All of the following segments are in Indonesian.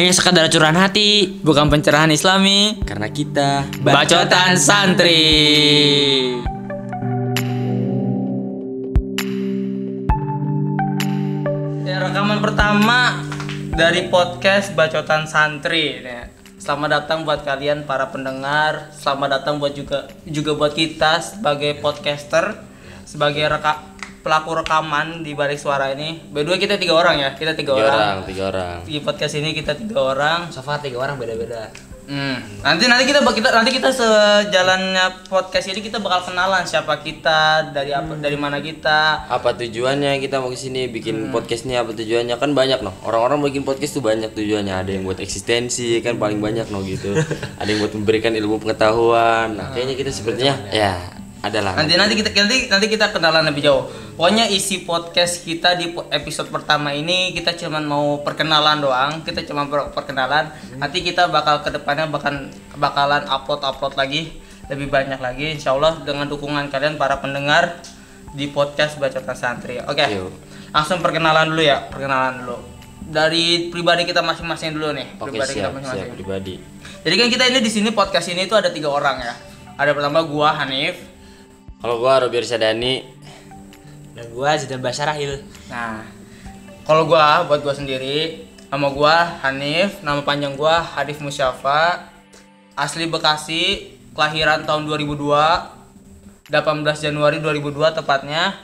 hanya sekadar curahan hati, bukan pencerahan Islami. karena kita Bacotan santri. Ya, rekaman pertama dari podcast Bacotan Santri. Ya. Selamat datang buat kalian para pendengar. Selamat datang buat juga juga buat kita sebagai podcaster, sebagai reka, pelaku rekaman di balik suara ini. By the way, kita tiga orang ya. Kita tiga, tiga orang. orang, tiga orang. Di podcast ini kita tiga orang. So far tiga orang beda-beda. Hmm. Nanti nanti kita kita nanti kita sejalannya podcast ini kita bakal kenalan siapa kita, dari apa dari mana kita. Apa tujuannya kita mau ke sini bikin podcast ini apa tujuannya kan banyak noh orang-orang bikin podcast tuh banyak tujuannya ada yang buat eksistensi kan paling banyak noh gitu ada yang buat memberikan ilmu pengetahuan nah kayaknya kita sepertinya ya adalah Nanti nanti kita nanti nanti kita kenalan lebih jauh. Pokoknya isi podcast kita di episode pertama ini kita cuman mau perkenalan doang. Kita cuma per- perkenalan. Nanti kita bakal ke depannya bahkan bakalan upload upload lagi lebih banyak lagi. Insya Allah dengan dukungan kalian para pendengar di podcast Bacotan Santri. Oke. Yuk. Langsung perkenalan dulu ya, perkenalan dulu. Dari pribadi kita masing-masing dulu nih. oke pribadi kita siap siap masing-masing. pribadi Jadi kan kita ini di sini podcast ini itu ada tiga orang ya. Ada pertama gua Hanif. Kalau gua Robier Sadani Dan gua Zidan Basyarahil. Nah, kalau gua buat gua sendiri, nama gua Hanif, nama panjang gua Hadif Musyafa, asli Bekasi, kelahiran tahun 2002, 18 Januari 2002 tepatnya.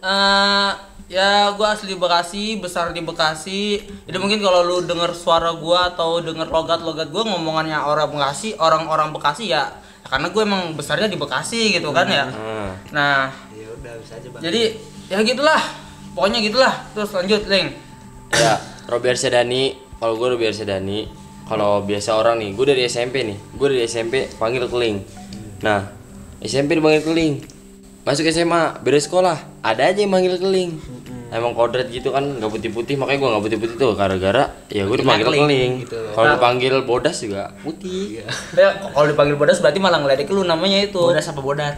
Eh, ya gua asli Bekasi, besar di Bekasi. Jadi mungkin kalau lu denger suara gua atau denger logat-logat gua ngomongannya orang Bekasi, orang-orang Bekasi ya karena gue emang besarnya di Bekasi gitu kan ya. Hmm. Nah, Ya udah bisa aja bang. jadi ya gitulah. Pokoknya gitulah. Terus lanjut, Leng. ya Robier Sedani kalau gue Robier Sedani kalau biasa orang nih gue dari SMP nih gue dari SMP panggil keling nah SMP dipanggil keling masuk SMA beda sekolah ada aja yang manggil keling emang kodrat gitu kan nggak putih putih makanya gue nggak putih putih tuh gara-gara ya gue dipanggil keling, gitu. kalau dipanggil bodas juga putih Ya, kalau dipanggil bodas berarti malah ngeledek lu namanya itu. Bodas apa bodat?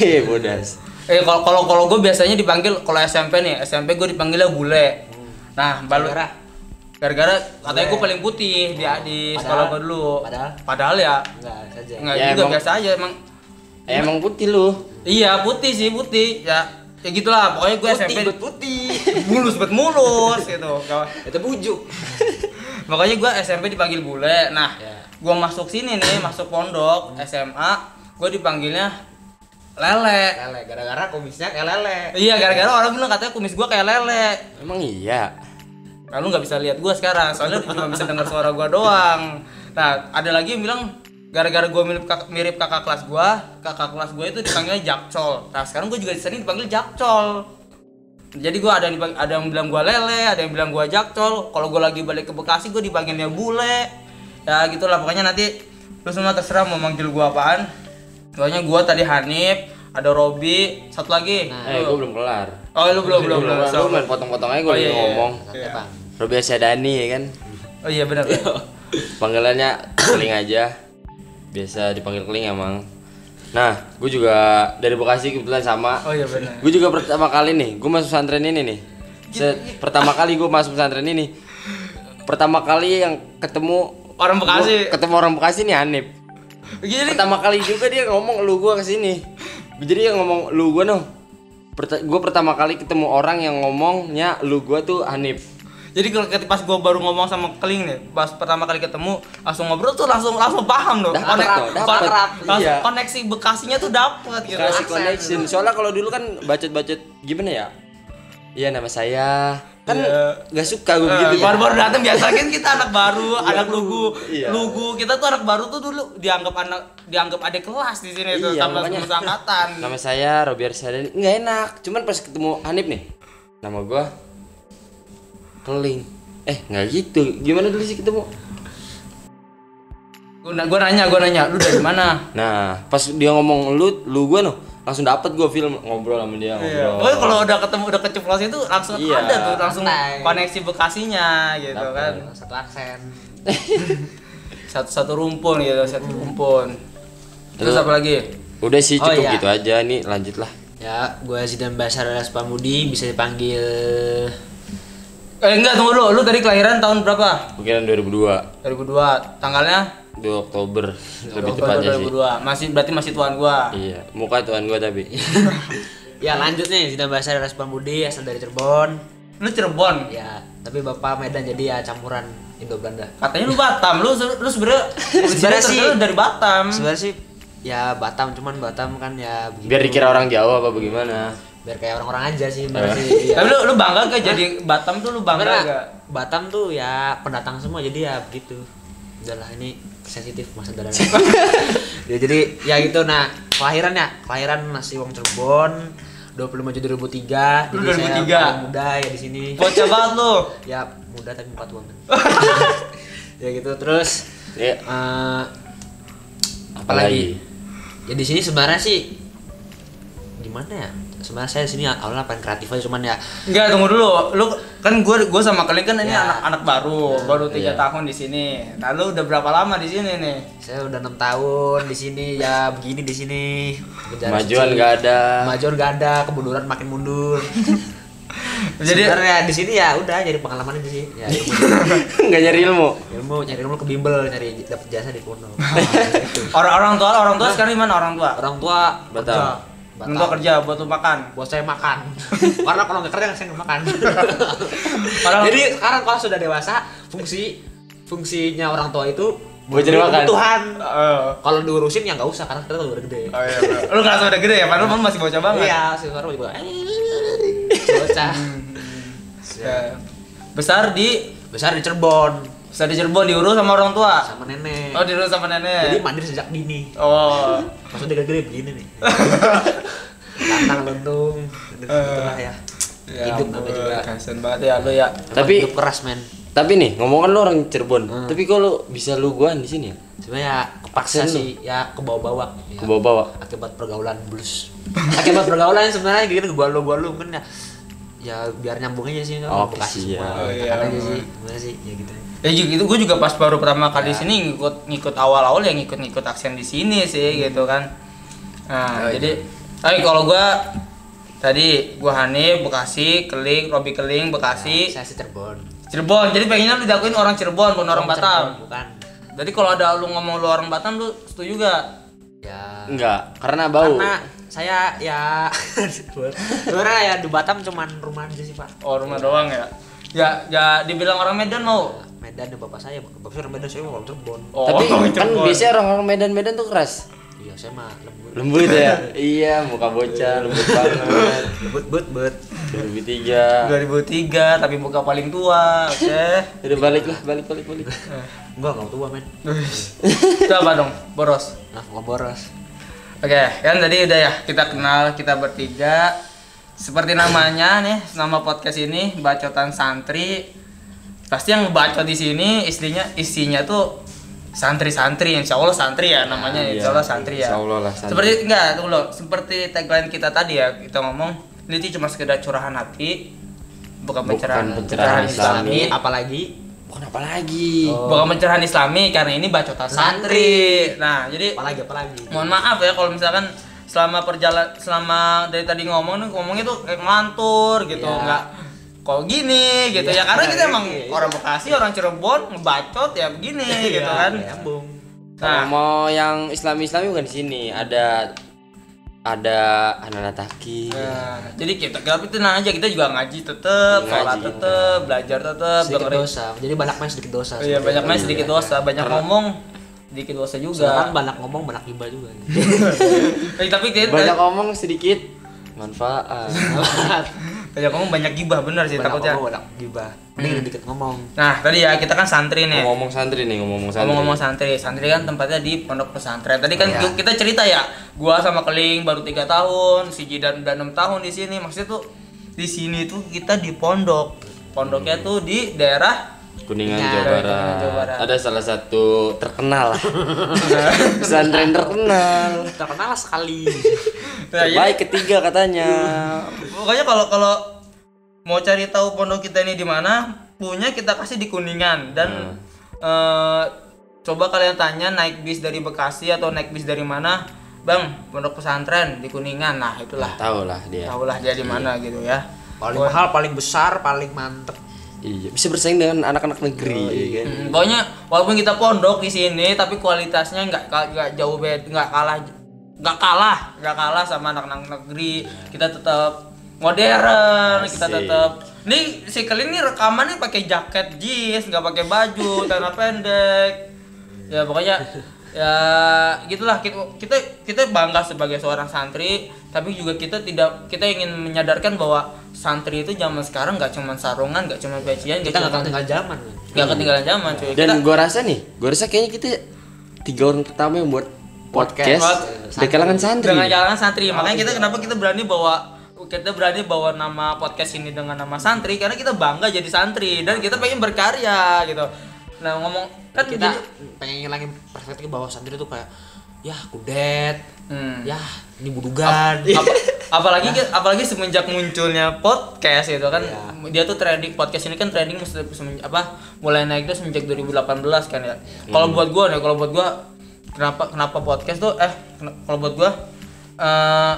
eh bodas Eh kalau kalau kalau gue biasanya dipanggil kalau SMP nih, SMP gue dipanggilnya bule. Nah, baru Gara-gara? gara-gara katanya gue paling putih di di sekolah gue dulu. padahal? Padahal ya Enggak saja. enggak Ya, juga emang- biasa aja emang. eh, emang putih lu Iya, putih sih, putih. Ya ya gitulah pokoknya gue SMP bet putih. mulus bet mulus gitu. Gak- Itu bujuk. Makanya gue SMP dipanggil bule. Nah, Ya. gue masuk sini nih, masuk pondok SMA, gue dipanggilnya lele. Lele gara-gara kumisnya kayak lele. Iya, gara-gara orang bilang katanya kumis gue kayak lele. emang iya Nah, lu nggak bisa lihat gue sekarang, soalnya cuma bisa dengar suara gue doang. Nah, ada lagi yang bilang gara-gara gue mirip kakak, mirip kakak kelas gue, kakak kelas gue itu dipanggilnya Jakcol. Nah, sekarang gue juga di sini dipanggil Jakcol. Jadi gue ada yang ada yang bilang gue lele, ada yang bilang gue Jakcol. Kalau gue lagi balik ke Bekasi, gue dipanggilnya bule. Ya gitulah, pokoknya nanti lu semua terserah mau manggil gue apaan. Pokoknya gue tadi Hanif, ada Robi, satu lagi. eh gue belum kelar Oh, lu belum belum belum. lu main potong-potong aja gue Oh, iya, iya. ngomong Santai bang. Robier Sadani ya kan Oh iya benar. panggilannya keling aja biasa dipanggil keling emang. Nah gue juga dari Bekasi kebetulan sama. Oh iya benar. gue juga pertama kali nih gue masuk pesantren ini nih. Se- pertama kali gue masuk pesantren ini pertama kali yang ketemu Orang Bekasi. gua ketemu orang Bekasi nih Hanif. Jadi pertama kali juga dia ngomong lu gue ke sini. Jadi dia ngomong lu gue noh. Gue pertama kali ketemu orang yang ngomongnya lu gue tuh Hanif Jadi kalau ketika pas gue baru ngomong sama Keling nih, pas pertama kali ketemu langsung ngobrol tuh langsung langsung paham loh. Konek- tuh, Iya. koneksi Bekasinya tuh dapet gitu. Aksen. connection soalnya kalau dulu kan bacot-bacot gimana ya Iya nama saya kan Iya. nggak suka gue Eh, gitu ya baru-baru datang biasa kan kita anak baru, anak lugu. Iya. Lugu kita tuh anak baru tuh dulu dianggap anak dianggap adik kelas di sini tuh Iya, sama makanya. angkatan. nama saya Robier Sadani nggak enak cuman pas ketemu Hanif nih nama gua Keling eh nggak gitu gimana dulu sih ketemu Gue gua nanya, gue nanya, lu dari mana? nah pas dia ngomong lu lu gua noh langsung dapet gua film ngobrol sama dia Iya. ngobrol Oh, kalau udah ketemu udah keceplosan itu langsung Iya. ada tuh langsung Santai. koneksi Bekasinya gitu Dapet. kan. Satu aksen. Satu satu rumpun gitu, satu rumpun. Terus Terus- apa lagi? udah sih Oh, cukup iya. gitu aja nih lanjut lah Ya, gue Zidan Basar Pamudi bisa dipanggil Eh enggak tunggu dulu, lu tadi kelahiran tahun berapa? Mungkin 2002 2002. Tanggalnya 2 Oktober lebih Oktober tepatnya sih 2002. Masih berarti masih tuan gua. iya muka tuan gua tapi Ya lanjut nih, sudah bahasa dari Budi asal dari Cirebon. Lu Cirebon. Ya, tapi bapak Medan jadi ya campuran Indo Belanda. Katanya lu Batam, lu lu sebenarnya Sebenarnya sih- dari Batam. Sebenarnya sih ya Batam cuman Batam kan ya begitu. biar dikira orang Jawa apa bagaimana biar kayak orang-orang aja sih bener Eh. sih. Iya. Tapi lu lu bangga gak jadi Batam tuh lu bangga Karena gak? Batam tuh ya pendatang semua jadi ya begitu. Udahlah ini sensitif masa darah. ya, jadi ya gitu nah kelahirannya kelahiran masih wong Cirebon 25 Juli 2003 Lu jadi saya 2003. paling muda ya di sini Bocah banget lu. ya muda tapi tua kan ya gitu terus ya eh apalagi ya di sini sebenarnya sih gimana ya sebenarnya saya di sini awalnya pengen kreatif aja cuman ya Enggak, tunggu dulu. Lu kan gua gua sama kalian kan ini Ya. anak-anak baru, baru tiga Iya. tahun di sini. Nah, lu udah berapa lama di sini nih? saya udah enam tahun di sini ya begini di sini suci. nggak ada kemajuan gak ada kemunduran makin mundur Jadi sebenarnya di sini ya udah jadi pengalaman di sini ya nggak nyari ilmu ilmu nyari ilmu ke bimbel nyari dapat jasa di pondok Gitu. orang-orang tua orang tua sekarang di mana orang tua? orang tua Batam. Tua kerja buat lu makan. buat saya makan. Karena kalau nggak kerja saya nggak makan. Jadi sekarang kalau sudah dewasa fungsi fungsinya orang tua itu Buat cari makan. kebutuhan. Eh, kalau diurusin ya nggak usah karena kita udah gede. Oh iya, lu ngerasa udah gede ya? Padahal lu masih bocah banget. iya sih sekarang juga bocah. Ya. Besar di? Besar di Cirebon besar di Cirebon diurus sama orang tua. sama nenek. Oh, diurus sama nenek. jadi mandiri sejak dini. Oh. maksudnya gede-gede begini nih. Lantang lentung. Itulah ya. Hidup namanya juga. Kasian banget ya lu ya. Tapi- hidup keras men. Tapi nih ngomong kan lu orang Cirebon tapi kalau bisa lu guaan di sini ya? Sebenarnya ya kepaksa sih ya ke bawah-bawah ya. ke bawah-bawah akibat pergaulan blues. Akibat pergaulan sebenarnya gitu gua lu gua lu kan ya. Ya biar nyambung aja sih Oh, Bekasi iya. semua Oh, iya. Aja sih gimana sih ya gitu Ya juga itu gue juga pas baru pertama kali Ya. di sini ngikut ngikut awal-awal ya ngikut ngikut aksen di sini sih gitu kan. Nah, Oh, jadi tapi kalau gua tadi gua Hanif Bekasi, Keling, Robi Keling, Bekasi, saya sih Cirebon Cirebon. Jadi pengennya lu diakuin orang Cirebon bukan orang Cirebon, Batam. bukan Jadi kalau ada lu ngomong lu orang Batam lu setuju gak? ya enggak karena bau karena saya ya sebenarnya ya di Batam cuman rumah aja sih pak Oh rumah doang ya? Ya, ya dibilang orang Medan mau. Medan ya bapak saya bapak saya orang Medan saya orang Cirebon. Oh, tapi kan Cirebon. biasanya orang-orang Medan-Medan tuh keras. Iya saya mah lembut. Lembut ya? Iya muka bocah lembut banget. Lembut but but 2003 2003 tapi buka paling tua, oke. udah balik lah balik balik balik. Enggak enggak tua men. Coba dong, boros. nah gua boros. Oke, kan tadi udah ya kita kenal kita bertiga. Seperti namanya nih, nama podcast ini bacotan santri. Pasti yang ngebacot di sini istrinya isinya tuh santri-santri, insya Allah santri ya namanya, Iya, insya Allah santri ya. insya Allah lah, santri. Seperti enggak, tunggu loh. Seperti tagline kita tadi ya, kita ngomong ini tuh cuma sekedar curahan hati, bukan Bukan pencerahan, pencerahan islami. Islami. apalagi bukan apa lagi Oh. Bukan pencerahan islami karena ini bacotan santri. Nah, jadi apalagi apalagi mohon maaf ya kalau misalkan selama perjalanan selama dari tadi ngomong nih ngomongnya tuh kayak ngelantur gitu Iya. nggak kok gini gitu Iya, ya. Karena kita iya, emang iya. orang Bekasi orang Cirebon ngebacot ya begini gitu kan. nyambung. Nah. Mau yang islami islami bukan di sini ada ada anak taki nah, jadi kita tapi tenang aja kita juga ngaji tetep sholat tetep belajar tetep sedikit dengerin. dosa. Jadi banyak main sedikit dosa iya banyak main Iya. sedikit dosa banyak ngomong sedikit dosa juga. Banyak ngomong banyak iba juga. Tapi kita banyak ngomong sedikit manfaat banyak ngomong banyak gibah bener sih banyak takutnya. ngomong banyak gibah. Mending dikit ngomong. Nah tadi ya kita kan santri nih. Ngomong santri nih ngomong santri. Ngomong-ngomong santri, santri kan tempatnya di pondok pesantren. Tadi kan gua- kita cerita ya, gua sama Keling baru tiga tahun, si Jidan udah enam tahun di sini. Maksudnya tuh di sini tuh kita di pondok. Pondoknya tuh di daerah kuningan Ya, Jawa, Barat. Jawa Barat. ada salah satu terkenal lah pesantren terkenal terkenal sekali Nah, baik ketiga katanya pokoknya kalau kalau mau cari tahu pondok kita ini di mana, punya kita kasih di Kuningan dan eh, coba kalian tanya naik bis dari Bekasi atau naik bis dari mana, Bang, pondok pesantren di Kuningan. Nah, itulah. tahu lah dia Tahulah dia di mana gitu ya. paling mahal paling besar paling mantep Iya, bisa bersaing dengan anak-anak negeri ya kan. Hmm, pokoknya walaupun kita pondok di sini tapi kualitasnya nggak nggak jauh beda nggak kalah nggak kalah nggak kalah sama anak-anak negeri. Kita tetap modern kita Asik. tetap nih si Kelin nih rekamannya pakai jaket jeans nggak pakai baju celana pendek. Ya pokoknya ya gitulah. Kita kita kita bangga sebagai seorang santri tapi juga kita tidak kita ingin menyadarkan bahwa santri itu zaman sekarang nggak cuma sarungan nggak cuma pecian Kita nggak ketinggalan zaman. nggak ketinggalan zaman cuy. Dan kita gua rasa nih, gua rasa kayaknya kita tiga orang pertama yang buat podcast, Podcast. dari kalangan santri. dengan jalan santri. Makanya kita kenapa kita berani bawa kita berani bawa nama podcast ini dengan nama santri? Karena kita bangga jadi santri dan kita pengen berkarya gitu nah ngomong kan kita jadi pengen ngilangin perspektif bahwa santri itu kayak ya kudet, hmm, ya ini budugan. Apa- apalagi apalagi semenjak munculnya podcast itu kan Iya. dia tuh trending podcast ini kan trending se- semen- apa mulai naik tuh semenjak 2018 kan ya. Kalau buat gua nih kalau buat gua kenapa kenapa podcast tuh eh kalau buat gua eh,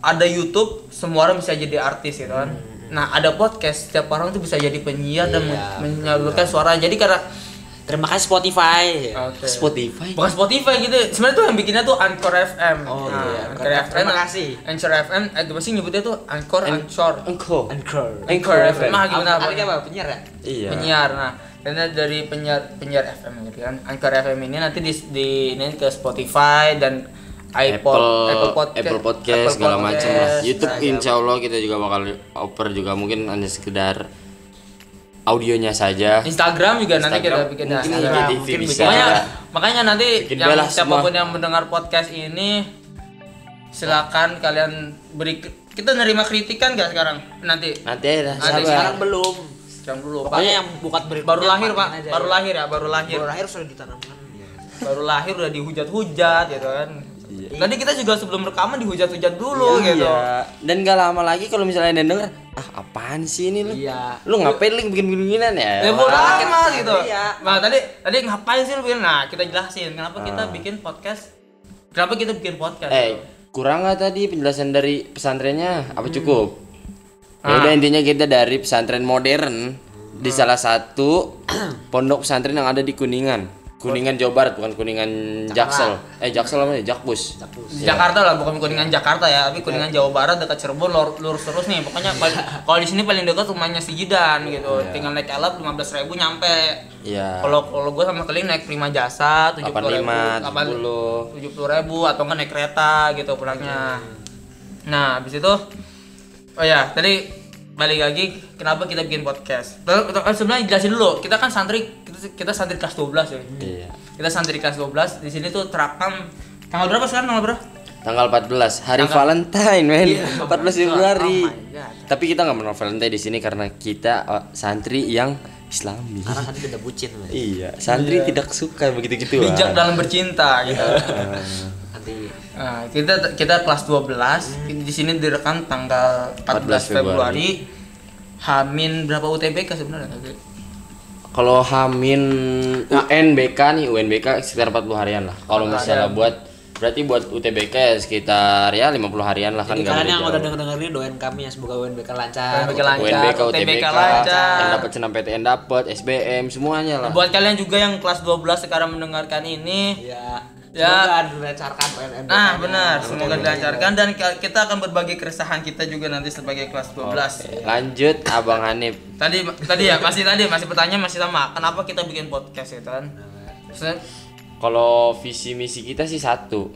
ada YouTube semua orang bisa jadi artis gitu kan. Nah ada podcast setiap orang tuh bisa jadi penyiar dan men- Iya, menyalurkan suara. Jadi karena Terima kasih Spotify. Oke. Spotify. Bukan Spotify gitu. Sebenarnya tuh yang bikinnya tuh Anchor FM. Oh, Nah, iya. Anchor Terima FM. kasih. Anchor FM. Eh, gimana sih nyebutnya tuh Anchor, Anchor. Engkau. Anchor. Anchor FM. Mah gimana? Apa apa penyiar ya? Iya. Penyiar. Nah, karena dari penyiar penyiar FM gitu kan. Anchor FM ini nanti di, di ini ke Spotify dan iPod, Apple, Podcast, Apple Podcast Apple segala macam lah. Podcast. YouTube Nah, insya Allah kita juga bakal oper juga mungkin hanya sekedar audionya saja. Instagram juga nanti Instagram, kita bikin mungkin Instagram. IGTV Mungkin bisa. Makanya, makanya nanti Bikin yang siapa pun semua. yang mendengar podcast ini silakan kalian beri kita nerima kritikan gak sekarang nanti Nanti Nanti sabar. Sekarang belum. sekarang dulu Pokoknya Pak. yang bukan beri baru lahir pak aja baru ya. lahir ya baru lahir Baru lahir sudah ditanamkan. Ya. baru lahir udah dihujat-hujat gitu kan Iya. tadi kita juga sebelum rekaman dihujat-hujat dulu gitu Iya. Dan gak lama lagi kalau misalnya ada denger, ah apaan sih ini lu? Iya. Lu ngapain link bikin beginian ya? Ya bodo amat gitu. Iya. Nah tadi tadi ngapain sih lu bikin? Nah kita jelasin kenapa kita Ah. bikin podcast. Kenapa kita bikin podcast? Eh, kurang nggak tadi penjelasan dari pesantrennya? Apa cukup? Ya Ah. udah intinya kita dari pesantren modern di salah satu pondok pesantren yang ada di Kuningan. Kuningan Jawa Barat bukan Kuningan Jaksel. Eh Jaksel apa ya? Jakpus. Di Jakarta lah bukan kuningan Jakarta ya, tapi kuningan Jawa Barat dekat Cirebon lur- lurus terus nih. Pokoknya paling- kalau di sini paling dekat rumahnya si Jidan gitu. Tinggal naik elap 15.000 ribu nyampe. Iya. Kalau kalau gue sama Keling naik Prima Jasa 70 ribu, 85, 70. 70 ribu atau enggak naik kereta gitu pulangnya. Nah, habis itu oh ya, tadi balik lagi kenapa kita bikin podcast. Terus- Sebenarnya jelasin dulu, kita kan santri kita, kita santri kelas 12 ya. Iya. Kita santri kelas 12, di sini tuh terakam tanggal berapa sekarang tanggal berapa? Tanggal 14 hari Tanggal- Valentine, men. Iya, 14 Februari. Oh. Tapi kita nggak mengenal Valentine di sini karena kita uh, santri yang Islami. Karena tadi tidak bucin. men. Iya, santri tidak suka begitu-gitu. Bijak dalam bercinta gitu. Nanti Nah, kita kita kelas 12 di sini direkam tanggal 14 14 Februari. Hamin berapa UTBK sebenarnya? Kalau Hamin UNBK nih, UNBK sekitar 40 harian lah. Kalau misalnya buat berarti buat UTBK ya sekitar ya 50 harian lah kan Jadi kalian yang jauh. udah denger-denger ini doain kami ya semoga UNBK lancar. UNBK lancar, UNBK, UTBK UTBK, lancar. yang dapat senam PTN dapat, SBM semuanya lah. Buat kalian juga yang kelas 12 sekarang mendengarkan ini, Ya. Ya. Semoga dilancarkan UNBK. nah benar, semoga dilancarkan dan ki- kita akan berbagi keresahan kita juga nanti sebagai kelas 12. Oke, Lanjut Abang Hanif. Tadi tadi ya masih tadi masih pertanyaan masih sama. Kenapa kita bikin podcast ya kan? Kalau visi misi kita sih satu.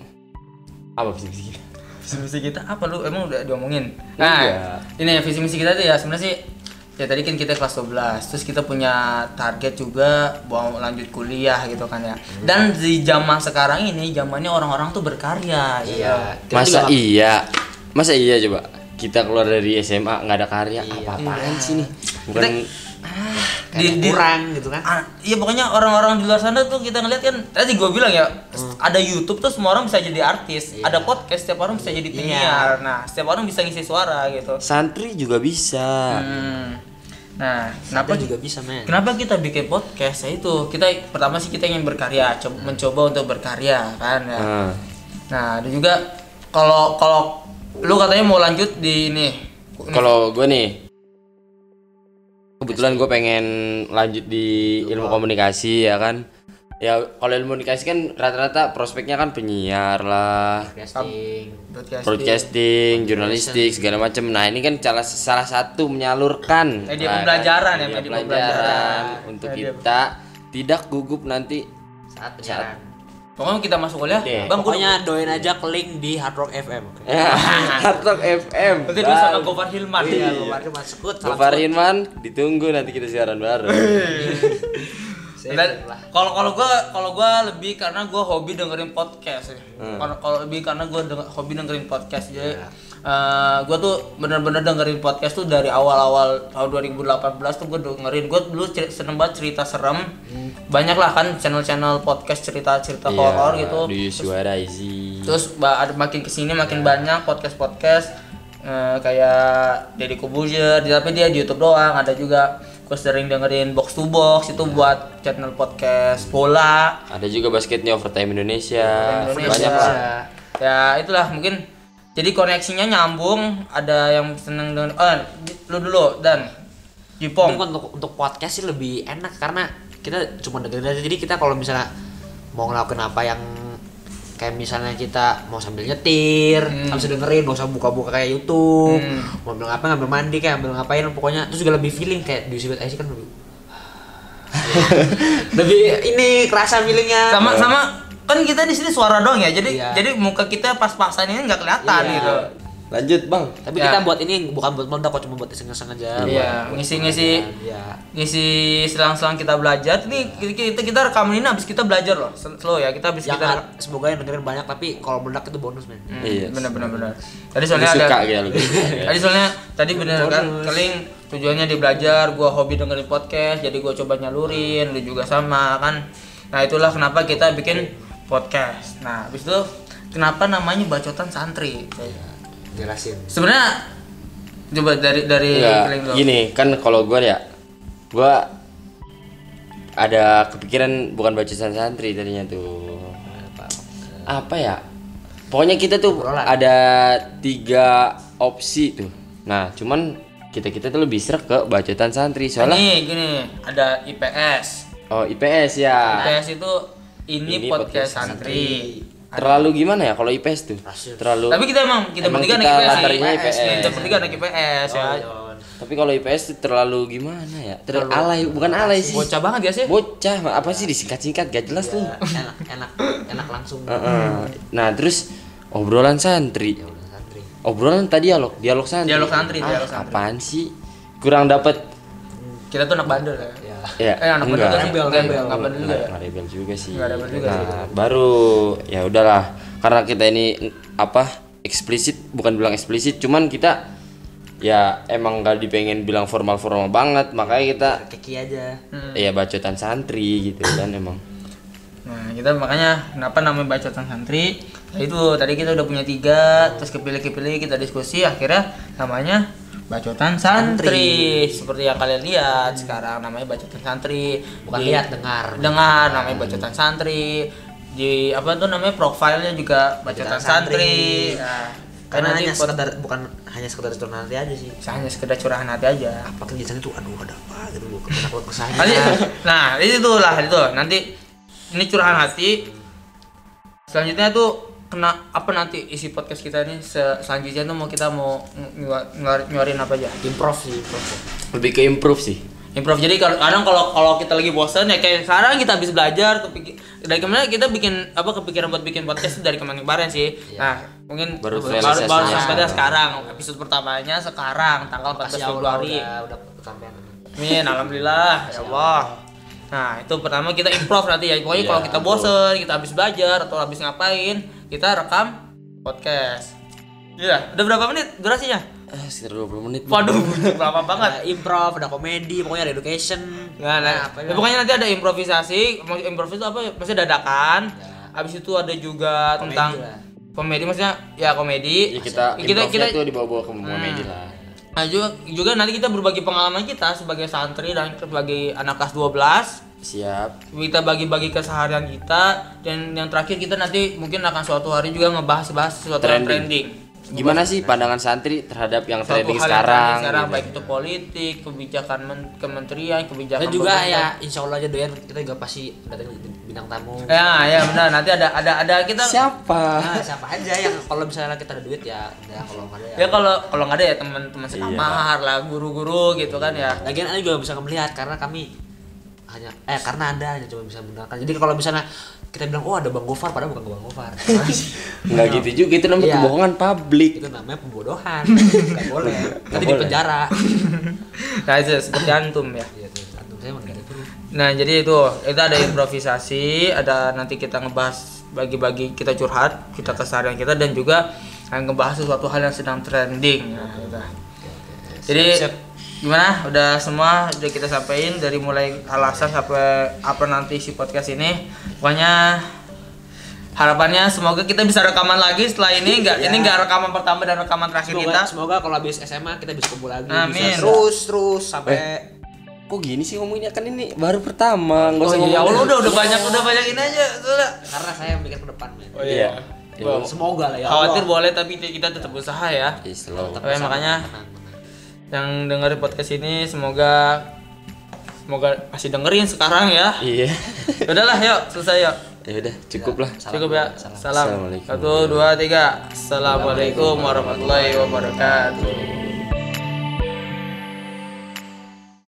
Apa visi misi kita? visi misi kita apa lu emang udah diomongin nah Iya. ini ya visi misi kita tuh ya sebenarnya sih ya tadi kan kita kelas 12 terus kita punya target juga mau lanjut kuliah gitu kan ya dan di zaman sekarang ini zamannya orang-orang tuh berkarya Iya. gitu. Kita Masa juga- iya? Masa iya coba? Kita keluar dari SMA nggak ada karya, Iya. apa-apaan sih nih? Bukan Kayak di- di- kurang gitu kan. Ah, iya pokoknya orang-orang di luar sana tuh kita ngeliat kan tadi gue bilang ya ada YouTube tuh semua orang bisa jadi artis Iya. ada podcast setiap orang bisa jadi penyiar nah setiap orang bisa ngisi suara gitu santri juga bisa. Hmm. Nah, kenapa Kenapa juga bisa men? Kenapa kita bikin podcast? Ya itu, kita pertama sih kita ingin berkarya, co- mencoba untuk berkarya kan ya. Nah, Nah, ada juga kalau kalau lu katanya mau lanjut di ini. kalau gue nih kebetulan gue pengen lanjut di ilmu komunikasi ya kan? Ya kalau ilmu komunikasi kan rata-rata prospeknya kan penyiar lah. Casting Broadcasting. broadcasting jurnalistik segala macam nah ini kan salah salah satu menyalurkan. Media lah, pembelajaran ya, media pelajaran pembelajaran. untuk Media- kita tidak gugup nanti. Saat penyiaran Pokoknya kita masuk kuliah, Iya. Bang, gua- pokoknya doain aja ke link di Hard Rock FM oke ya Hartok FM Nanti dulu sama Gofar Hilman. Iya, ya. kemarin masuk Gofar Hilman ditunggu nanti kita siaran bareng. Dan kalau kalau gua kalau gua lebih karena gua hobi dengerin podcast ya. Hmm. Kalau kalau lebih karena gua denger, hobi dengerin podcast jadi eh, gua tuh bener-bener dengerin podcast tuh dari awal-awal tahun 2018 tuh gua dengerin. Gua dulu seneng banget cerita serem. Banyak lah kan channel-channel podcast cerita-cerita horor gitu. suara easy terus ada makin ke sini makin banyak podcast podcast kayak Deddy Kobuzier tapi dia di YouTube doang ada juga. Gue sering dengerin box to box itu buat channel podcast bola. Ada juga basketnya overtime Indonesia, Indonesia. banyak lah. Ya itulah mungkin jadi koneksinya nyambung ada yang seneng dengan oh lu dulu dan. Jipong untuk untuk podcast sih lebih enak karena kita cuma dengerin aja. Jadi kita kalau misalnya mau ngelakuin apa yang kayak misalnya kita mau sambil nyetir habis itu dengerin gak usah buka-buka kayak YouTube Hmm. mau ambil apa ngambil mandi kayak ambil ngapain pokoknya. Terus juga lebih feeling kayak di Sibet IC kan lebih lebih ini kerasa feelingnya. Sama sama kan kita di sini suara doang ya jadi Iya. jadi muka kita pas paksain ini nggak kelihatan Iya. gitu lanjut bang tapi Ya. kita buat ini bukan buat meledak kok cuma buat iseng-iseng aja Iya, buat- ngisi-ngisi Iya. ngisi selang-selang kita belajar ini kita kita rekaman ini habis kita belajar loh slow ya kita habis yang kita ad- semoga yang dengerin banyak tapi kalau meledak itu bonus men Hmm, Iya. benar benar benar tadi soalnya ada suka lu tadi soalnya tadi bener kan keling tujuannya di belajar gua hobi dengerin podcast jadi gua coba nyalurin lu juga sama kan nah itulah kenapa kita bikin podcast. Nah habis itu kenapa namanya bacotan santri? Jelasin. Sebenarnya coba dari dari Enggak, dulu gini kan kalau gue ya gue ada kepikiran bukan bacotan santri tadinya tuh. Apa ya? Pokoknya kita tuh Obrolan. ada tiga opsi tuh. Nah cuman kita kita tuh lebih serak ke bacotan santri. Soalnya Nih gini, ada IPS. oh IPS ya. IPS itu ini, Ini podcast, podcast santri. terlalu gimana ya kalau IPS tuh Rasis. terlalu Tapi kita emang kita Emang bertiga kita anak IPS. sih. IPS. Kita bertiga anak IPS ya. tapi kalau IPS terlalu gimana ya terlalu alay bukan alay sih Bocah banget ya sih. bocah apa sih disingkat-singkat gak jelas tuh enak enak enak langsung. Nah terus obrolan santri, ya udah santri obrolan tadi dialog, dialog santri. Dialog santri, Ah, dialog santri. Apaan sih? Kurang dapet Kita tuh anak bandel ya. Ya? Eh anak enggak. Rebel, Enggak, rebel. enggak bandel juga. Nggak rebel juga sih. Nggak rebel juga Nah, baru ya udahlah karena kita ini apa eksplisit bukan bilang eksplisit, cuman kita ya emang gak dipengen bilang formal-formal banget, makanya kita keki aja Hmm. ya bacotan santri gitu kan emang. Nah, kita makanya kenapa namanya bacotan santri? Nah, itu tadi kita udah punya tiga, terus kepilih-kepilih kita diskusi, akhirnya namanya bacotan santri. Seperti yang kalian lihat sekarang namanya bacotan santri. bukan Di- lihat dengar. Dengar namanya bacotan santri. Di apa tuh namanya profilnya juga bacotan Bacotan santri, santri. Nah, karena nanti hanya sekedar bukan hanya sekedar itu nanti aja sih. Hanya sekedar curahan hati aja. Apa kegiatan itu? Aduh ada apa gitu? Loh kenapa kesahnya nanti nah itu lah itu. Nanti ini curahan hati. Selanjutnya tuh kena apa nanti isi podcast kita ini se- selanjutnya tuh mau kita mau ngeluar- nyuarin apa aja improv sih improv Lebih ke improve sih. improv jadi kalau- kadang kalau kalau kita lagi bosan ya kayak sekarang kita habis belajar kepikir dari kemarin kita bikin apa kepikiran buat bikin podcast dari kemarin-kemarin sih nah mungkin Baru baru baru sampai sekarang. sekarang episode pertamanya sekarang tanggal 14 Kasih Allah Februari udah udah Amin, alhamdulillah, ya Allah. Nah, itu pertama kita improv nanti ya. Pokoknya Iya, kalau kita improv. bosen, kita habis belajar atau habis ngapain, kita rekam podcast. Iya, udah berapa menit durasinya? Ah, sekitar 20 menit. Waduh, berapa banget. ada improv ada komedi pokoknya ada education Nah, nah, apa ya, pokoknya nanti ada improvisasi. Mau Improv itu apa? Maksudnya dadakan. Ya. Habis itu ada juga Komedi tentang lah. komedi maksudnya ya komedi. Ya, kita kita kita kita tuh dibawa-bawa ke komedi lah. Nah, juga, juga nanti kita berbagi pengalaman kita sebagai santri dan sebagai anak kelas 12 Siap. kita bagi-bagi keseharian kita dan yang terakhir kita nanti mungkin akan suatu hari juga ngebahas-bahas sesuatu yang Trending. trending gimana sih pandangan santri terhadap yang suatu trending hal yang sekarang, trending sekarang gitu. baik itu politik kebijakan men- kementerian kebijakan Dan juga pemerintah. ya insya Allah aja doyan kita juga pasti datang bintang tamu. ya ya benar nanti ada ada ada kita siapa Nah, siapa aja yang kalau misalnya kita ada duit ya udah kalau nggak ada ya. ya kalau kalau nggak ada ya teman-teman Iya, sekamar lah guru-guru gitu kan ya Lagian anda juga bisa melihat karena kami hanya eh karena anda hanya cuma bisa menggunakan. Jadi kalau misalnya kita bilang oh ada bang Gofar padahal bukan bang Gofar. nggak gitu juga itu namanya Iya. kebohongan publik itu namanya pembodohan. Nggak boleh. Nanti di penjara. nah itu seperti antum ya Iya antum saya nah jadi itu itu ada improvisasi ada nanti kita ngebahas bagi-bagi kita curhat kita keseharian kita dan juga akan ngebahas sesuatu hal yang sedang trending ya, gitu. jadi Siap, siap. Gimana udah semua udah kita sampaikan dari mulai alasan sampai apa nanti si podcast ini pokoknya harapannya semoga kita bisa rekaman lagi setelah ini enggak ini enggak rekaman pertama dan rekaman terakhir Semoga, kita semoga kalau habis SMA kita bisa kumpul lagi. Amin. Bisa terus terus sampai kok gini sih ngomongnya kan ini baru pertama nggak oh usah iya ngomong Allah udah udah banyak udah banyak ini aja udah. karena saya mikir ke depan men. Oh iya. Semoga lah ya. khawatir Allah. boleh tapi kita tetap usaha ya. Oke, makanya. Yang dengerin podcast ini semoga semoga masih dengerin sekarang ya. Iya. Udahlah yuk selesai yuk. Ya udah cukup lah. Salam cukup ya. Salam. salam. Assalamualaikum. satu dua tiga. Assalamualaikum warahmatullahi wabarakatuh